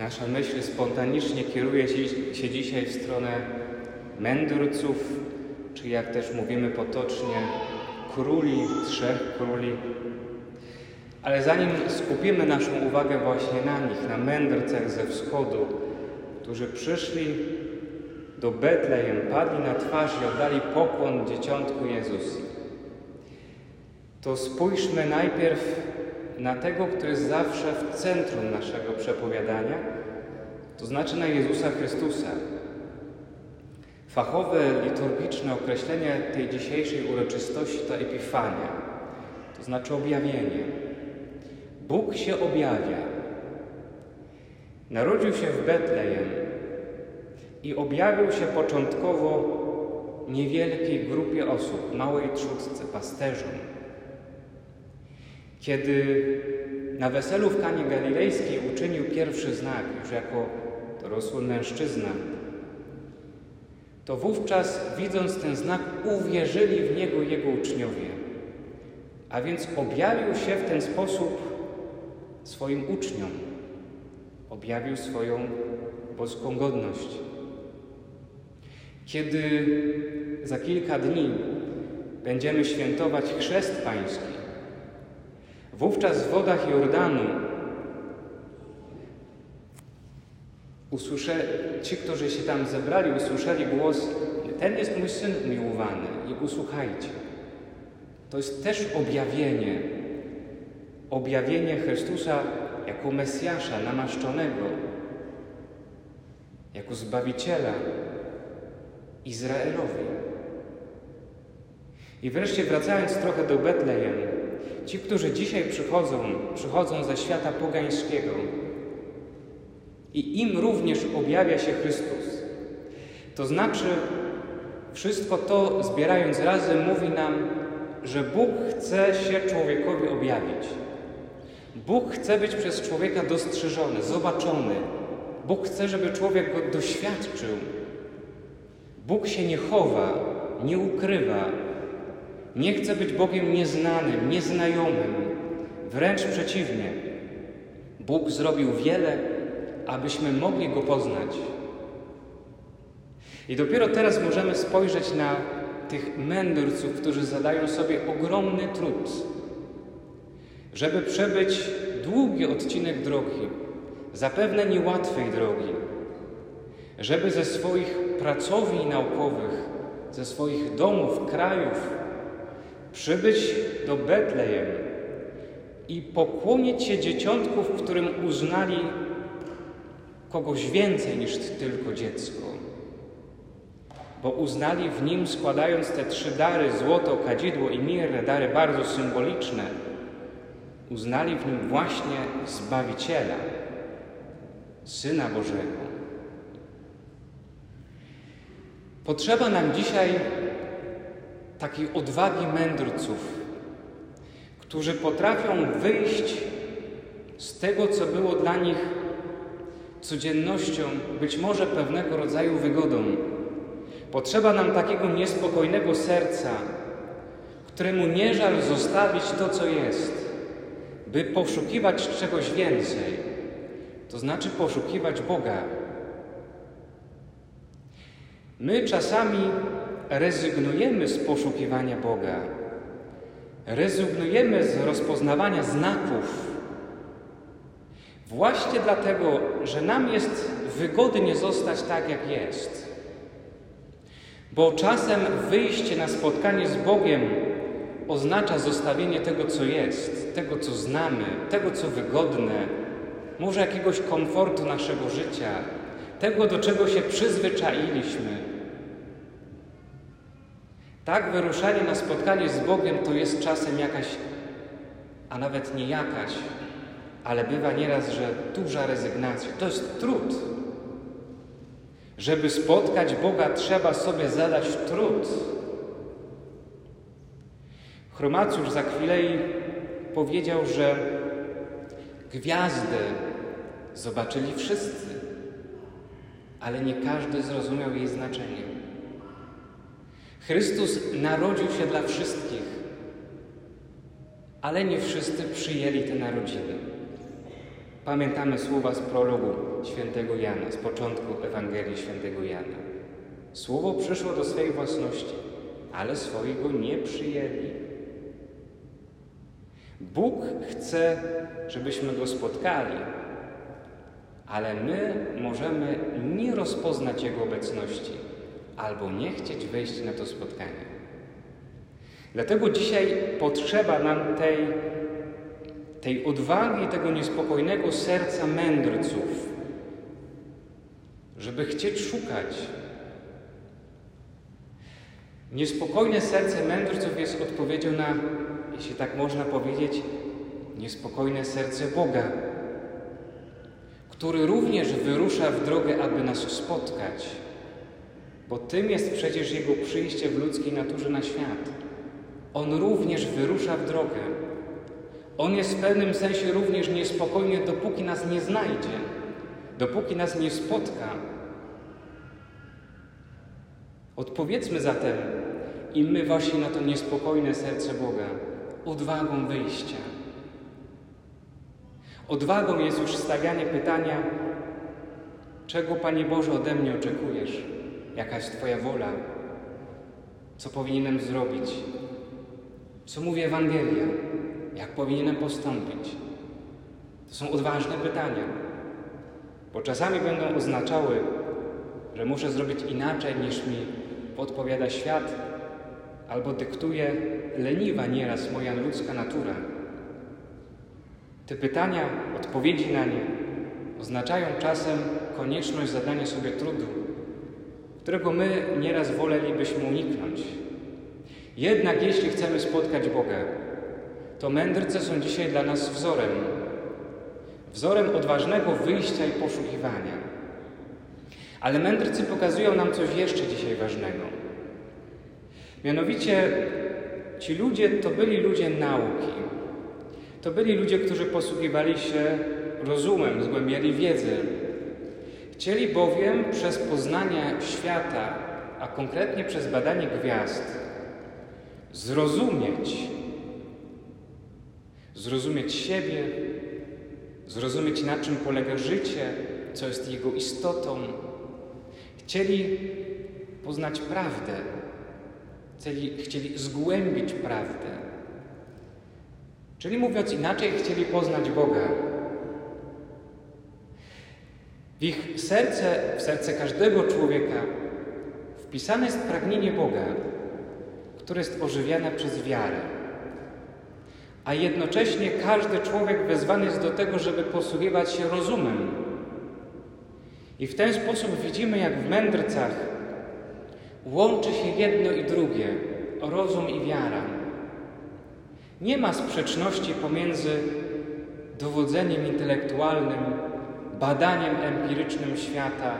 Nasza myśl spontanicznie kieruje się dzisiaj w stronę mędrców, czy jak też mówimy potocznie, króli, trzech króli. Ale zanim skupimy naszą uwagę właśnie na nich, na mędrcach ze wschodu, którzy przyszli do Betlejem, padli na twarz i oddali pokłon dzieciątku Jezus, to spójrzmy najpierw na tego, który jest zawsze w centrum naszego przepowiadania, to znaczy na Jezusa Chrystusa. Fachowe, liturgiczne określenie tej dzisiejszej uroczystości to epifania, to znaczy objawienie. Bóg się objawia. Narodził się w Betlejem i objawił się początkowo niewielkiej grupie osób, małej trzódce, pasterzom. Kiedy na weselu w Kanie Galilejskiej uczynił pierwszy znak, już jako dorosły mężczyzna, to wówczas, widząc ten znak, uwierzyli w niego jego uczniowie. A więc objawił się w ten sposób swoim uczniom, objawił swoją boską godność. Kiedy za kilka dni będziemy świętować chrzest Pański, wówczas w wodach Jordanu usłysze, ci, którzy się tam zebrali, usłyszeli głos: Ten jest mój syn umiłowany, i usłuchajcie. To jest też objawienie, objawienie Chrystusa jako Mesjasza namaszczonego, jako Zbawiciela Izraelowi. I wreszcie wracając trochę do Betlejem, ci, którzy dzisiaj przychodzą, przychodzą ze świata pogańskiego i im również objawia się Chrystus. To znaczy, wszystko to zbierając razem mówi nam, że Bóg chce się człowiekowi objawić. Bóg chce być przez człowieka dostrzeżony, zobaczony. Bóg chce, żeby człowiek go doświadczył. Bóg się nie chowa, nie ukrywa, nie chce być Bogiem nieznanym, nieznajomym. Wręcz przeciwnie. Bóg zrobił wiele, abyśmy mogli Go poznać. I dopiero teraz możemy spojrzeć na tych mędrców, którzy zadają sobie ogromny trud, żeby przebyć długi odcinek drogi, zapewne niełatwej drogi, żeby ze swoich pracowni naukowych, ze swoich domów, krajów przybyć do Betlejem i pokłonić się dzieciątku, w którym uznali kogoś więcej niż tylko dziecko. Bo uznali w nim, składając te trzy dary złoto, kadzidło i mirę, dary bardzo symboliczne, uznali w nim właśnie Zbawiciela, Syna Bożego. Potrzeba nam dzisiaj takiej odwagi mędrców, którzy potrafią wyjść z tego, co było dla nich codziennością, być może pewnego rodzaju wygodą. Potrzeba nam takiego niespokojnego serca, któremu nie żal zostawić to, co jest, by poszukiwać czegoś więcej, to znaczy poszukiwać Boga. My czasami rezygnujemy z poszukiwania Boga, rezygnujemy z rozpoznawania znaków, właśnie dlatego, że nam jest wygodnie zostać tak, jak jest. Bo czasem wyjście na spotkanie z Bogiem oznacza zostawienie tego, co jest, tego, co znamy, tego, co wygodne, może jakiegoś komfortu naszego życia, tego, do czego się przyzwyczailiśmy. Tak, wyruszanie na spotkanie z Bogiem to jest czasem jakaś, a nawet nie jakaś, ale bywa nieraz, że duża rezygnacja. To jest trud. Żeby spotkać Boga, trzeba sobie zadać trud. Chromacjusz za chwilę powiedział, że gwiazdy zobaczyli wszyscy, ale nie każdy zrozumiał jej znaczenie. Chrystus narodził się dla wszystkich, ale nie wszyscy przyjęli te narodziny. Pamiętamy słowa z prologu świętego Jana, z początku Ewangelii świętego Jana. Słowo przyszło do swej własności, ale swojego nie przyjęli. Bóg chce, żebyśmy go spotkali, ale my możemy nie rozpoznać Jego obecności albo nie chcieć wejść na to spotkanie. Dlatego dzisiaj potrzeba nam tej, tej odwagi, tego niespokojnego serca mędrców, żeby chcieć szukać. Niespokojne serce mędrców jest odpowiedzią na, jeśli tak można powiedzieć, niespokojne serce Boga, który również wyrusza w drogę, aby nas spotkać, bo tym jest przecież Jego przyjście w ludzkiej naturze na świat. On również wyrusza w drogę. On jest w pewnym sensie również niespokojny, dopóki nas nie znajdzie, dopóki nas nie spotka. Odpowiedzmy zatem i my właśnie na to niespokojne serce Boga odwagą wyjścia. Odwagą jest już stawianie pytania, czego Panie Boże ode mnie oczekujesz? Jaka jest Twoja wola? Co powinienem zrobić? Co mówi Ewangelia? Jak powinienem postąpić? To są odważne pytania, bo czasami będą oznaczały, że muszę zrobić inaczej niż mi podpowiada świat, albo dyktuje leniwa nieraz moja ludzka natura. Te pytania, odpowiedzi na nie oznaczają czasem konieczność zadania sobie trudu, którego my nieraz wolelibyśmy uniknąć. Jednak jeśli chcemy spotkać Boga, to mędrcy są dzisiaj dla nas wzorem. Wzorem odważnego wyjścia i poszukiwania. Ale mędrcy pokazują nam coś jeszcze dzisiaj ważnego. Mianowicie ci ludzie to byli ludzie nauki. To byli ludzie, którzy posługiwali się rozumem, zgłębiali wiedzę. Chcieli bowiem przez poznanie świata, a konkretnie przez badanie gwiazd, zrozumieć, zrozumieć siebie, zrozumieć na czym polega życie, co jest jego istotą. Chcieli poznać prawdę, chcieli, chcieli zgłębić prawdę. Czyli mówiąc inaczej, chcieli poznać Boga. W ich serce, w serce każdego człowieka wpisane jest pragnienie Boga, które jest ożywiane przez wiarę. A jednocześnie każdy człowiek wezwany jest do tego, żeby posługiwać się rozumem. I w ten sposób widzimy, jak w mędrcach łączy się jedno i drugie rozum i wiara. Nie ma sprzeczności pomiędzy dowodzeniem intelektualnym, badaniem empirycznym świata,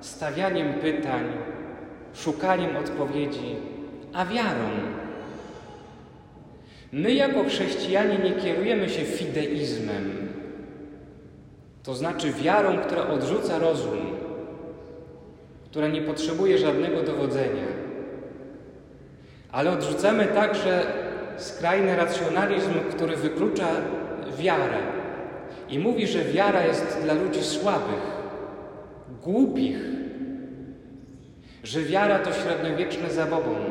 stawianiem pytań, szukaniem odpowiedzi a wiarą. My jako chrześcijanie nie kierujemy się fideizmem, to znaczy wiarą, która odrzuca rozum, która nie potrzebuje żadnego dowodzenia. Ale odrzucamy także skrajny racjonalizm, który wyklucza wiarę i mówi, że wiara jest dla ludzi słabych, głupich, że wiara to średniowieczne zabobon.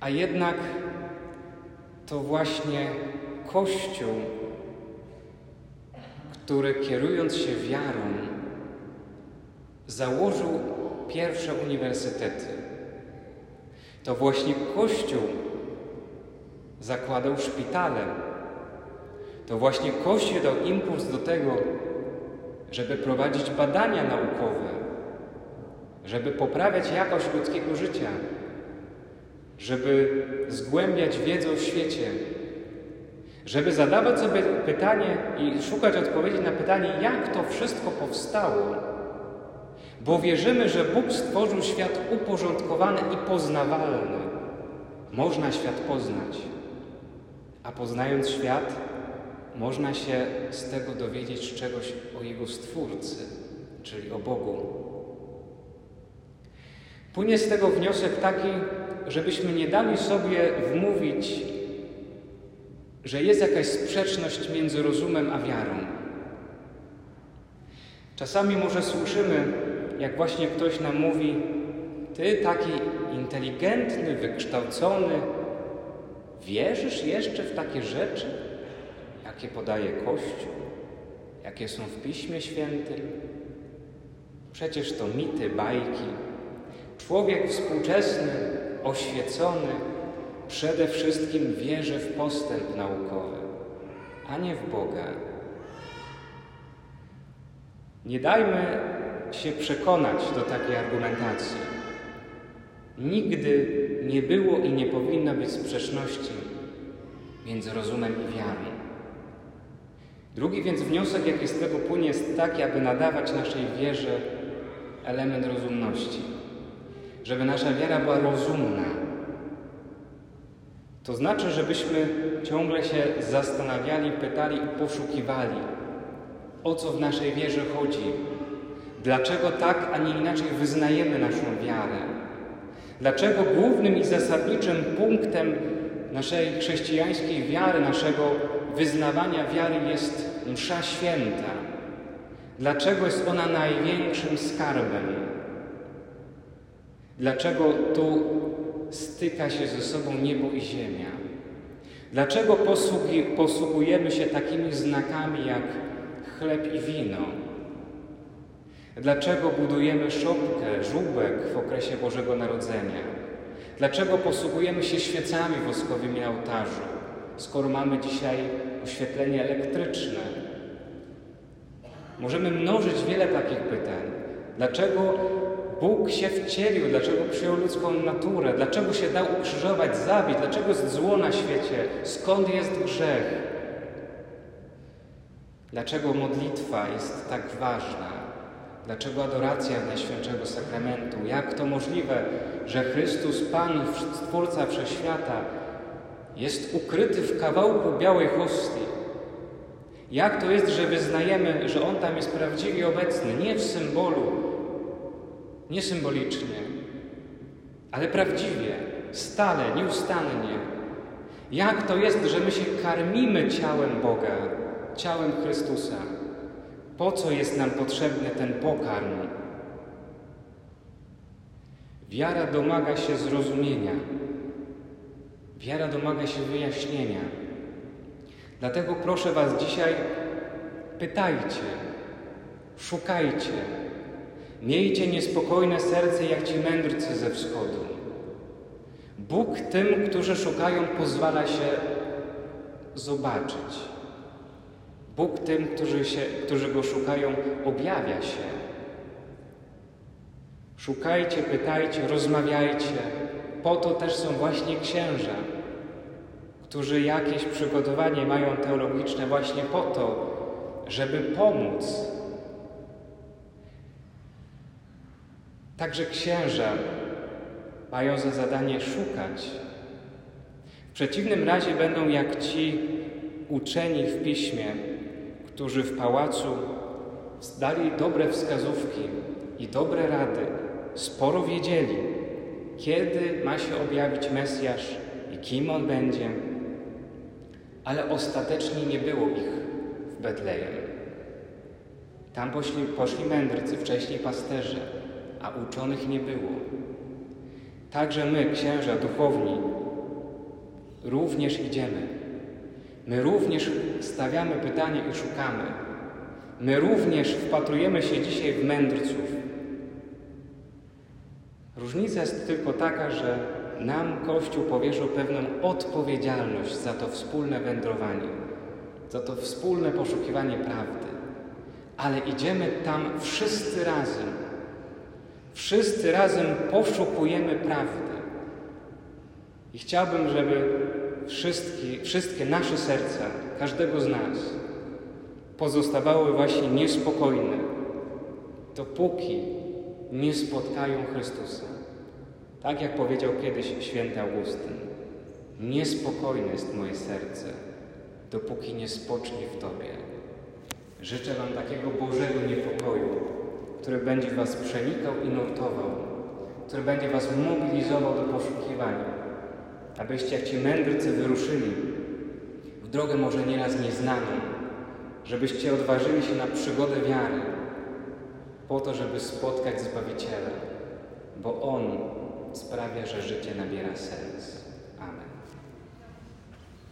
A jednak to właśnie Kościół, który kierując się wiarą, założył pierwsze uniwersytety. To właśnie Kościół zakładał szpitale. To właśnie Kościół dał impuls do tego, żeby prowadzić badania naukowe, żeby poprawiać jakość ludzkiego życia żeby zgłębiać wiedzę o świecie, żeby zadawać sobie pytanie i szukać odpowiedzi na pytanie, jak to wszystko powstało. Bo wierzymy, że Bóg stworzył świat uporządkowany i poznawalny. Można świat poznać, a poznając świat, można się z tego dowiedzieć czegoś o Jego Stwórcy, czyli o Bogu. Płynie z tego wniosek taki, żebyśmy nie dali sobie wmówić, że jest jakaś sprzeczność między rozumem a wiarą. Czasami może słyszymy, jak właśnie ktoś nam mówi: Ty taki inteligentny, wykształcony, wierzysz jeszcze w takie rzeczy, jakie podaje Kościół, jakie są w Piśmie Świętym? Przecież to mity, bajki. Człowiek współczesny, oświecony, przede wszystkim wierzy w postęp naukowy, a nie w Boga. Nie dajmy się przekonać do takiej argumentacji. Nigdy nie było i nie powinno być sprzeczności między rozumem i wiarą. Drugi więc wniosek, jaki z tego płynie, jest taki, aby nadawać naszej wierze element rozumności. Żeby nasza wiara była rozumna. To znaczy, żebyśmy ciągle się zastanawiali, pytali i poszukiwali, o co w naszej wierze chodzi, dlaczego tak, a nie inaczej wyznajemy naszą wiarę, dlaczego głównym i zasadniczym punktem naszej chrześcijańskiej wiary, naszego wyznawania wiary jest msza święta. Dlaczego jest ona największym skarbem? Dlaczego tu styka się ze sobą niebo i ziemia? Dlaczego posługi, posługujemy się takimi znakami jak chleb i wino? Dlaczego budujemy szopkę, żubek w okresie Bożego Narodzenia? Dlaczego posługujemy się świecami woskowymi ołtarzu, skoro mamy dzisiaj oświetlenie elektryczne? Możemy mnożyć wiele takich pytań. Dlaczego Bóg się wcielił? Dlaczego przyjął ludzką naturę? Dlaczego się dał ukrzyżować, zabić? Dlaczego jest zło na świecie? Skąd jest grzech? Dlaczego modlitwa jest tak ważna? Dlaczego adoracja Najświętszego Sakramentu? Jak to możliwe, że Chrystus, Pan, Stwórca Wszechświata, jest ukryty w kawałku białej hostii? Jak to jest, że wyznajemy, że On tam jest prawdziwie obecny, nie w symbolu, nie symbolicznie, ale prawdziwie, stale, nieustannie? Jak to jest, że my się karmimy ciałem Boga, ciałem Chrystusa? Po co jest nam potrzebny ten pokarm? Wiara domaga się zrozumienia. Wiara domaga się wyjaśnienia. Dlatego proszę Was dzisiaj, pytajcie, szukajcie. Miejcie niespokojne serce jak ci mędrcy ze wschodu. Bóg tym, którzy szukają, pozwala się zobaczyć. Bóg tym, którzy, się, którzy Go szukają, objawia się. Szukajcie, pytajcie, rozmawiajcie. Po to też są właśnie księża, którzy jakieś przygotowanie mają teologiczne właśnie po to, żeby pomóc. Także księża mają za zadanie szukać. W przeciwnym razie będą jak ci uczeni w piśmie, którzy w pałacu dali dobre wskazówki i dobre rady, sporo wiedzieli, kiedy ma się objawić Mesjasz i kim on będzie, ale ostatecznie nie było ich w Betlejem. Tam poszli, poszli mędrcy, wcześniej pasterze, a uczonych nie było. Także my, księża duchowni, również idziemy My również stawiamy pytanie i szukamy. My również wpatrujemy się dzisiaj w mędrców. Różnica jest tylko taka, że nam Kościół powierzył pewną odpowiedzialność za to wspólne wędrowanie, za to wspólne poszukiwanie prawdy. Ale idziemy tam wszyscy razem. Wszyscy razem poszukujemy prawdy. I chciałbym, żeby wszystkie, wszystkie nasze serca, każdego z nas, pozostawały właśnie niespokojne, dopóki nie spotkają Chrystusa. Tak jak powiedział kiedyś święty Augustyn, niespokojne jest moje serce, dopóki nie spocznie w Tobie. Życzę Wam takiego Bożego niepokoju, który będzie Was przenikał i nurtował, który będzie Was mobilizował do poszukiwania, abyście jak ci mędrcy wyruszyli w drogę może nieraz nieznaną, żebyście odważyli się na przygodę wiary, po to, żeby spotkać Zbawiciela, bo On sprawia, że życie nabiera sens.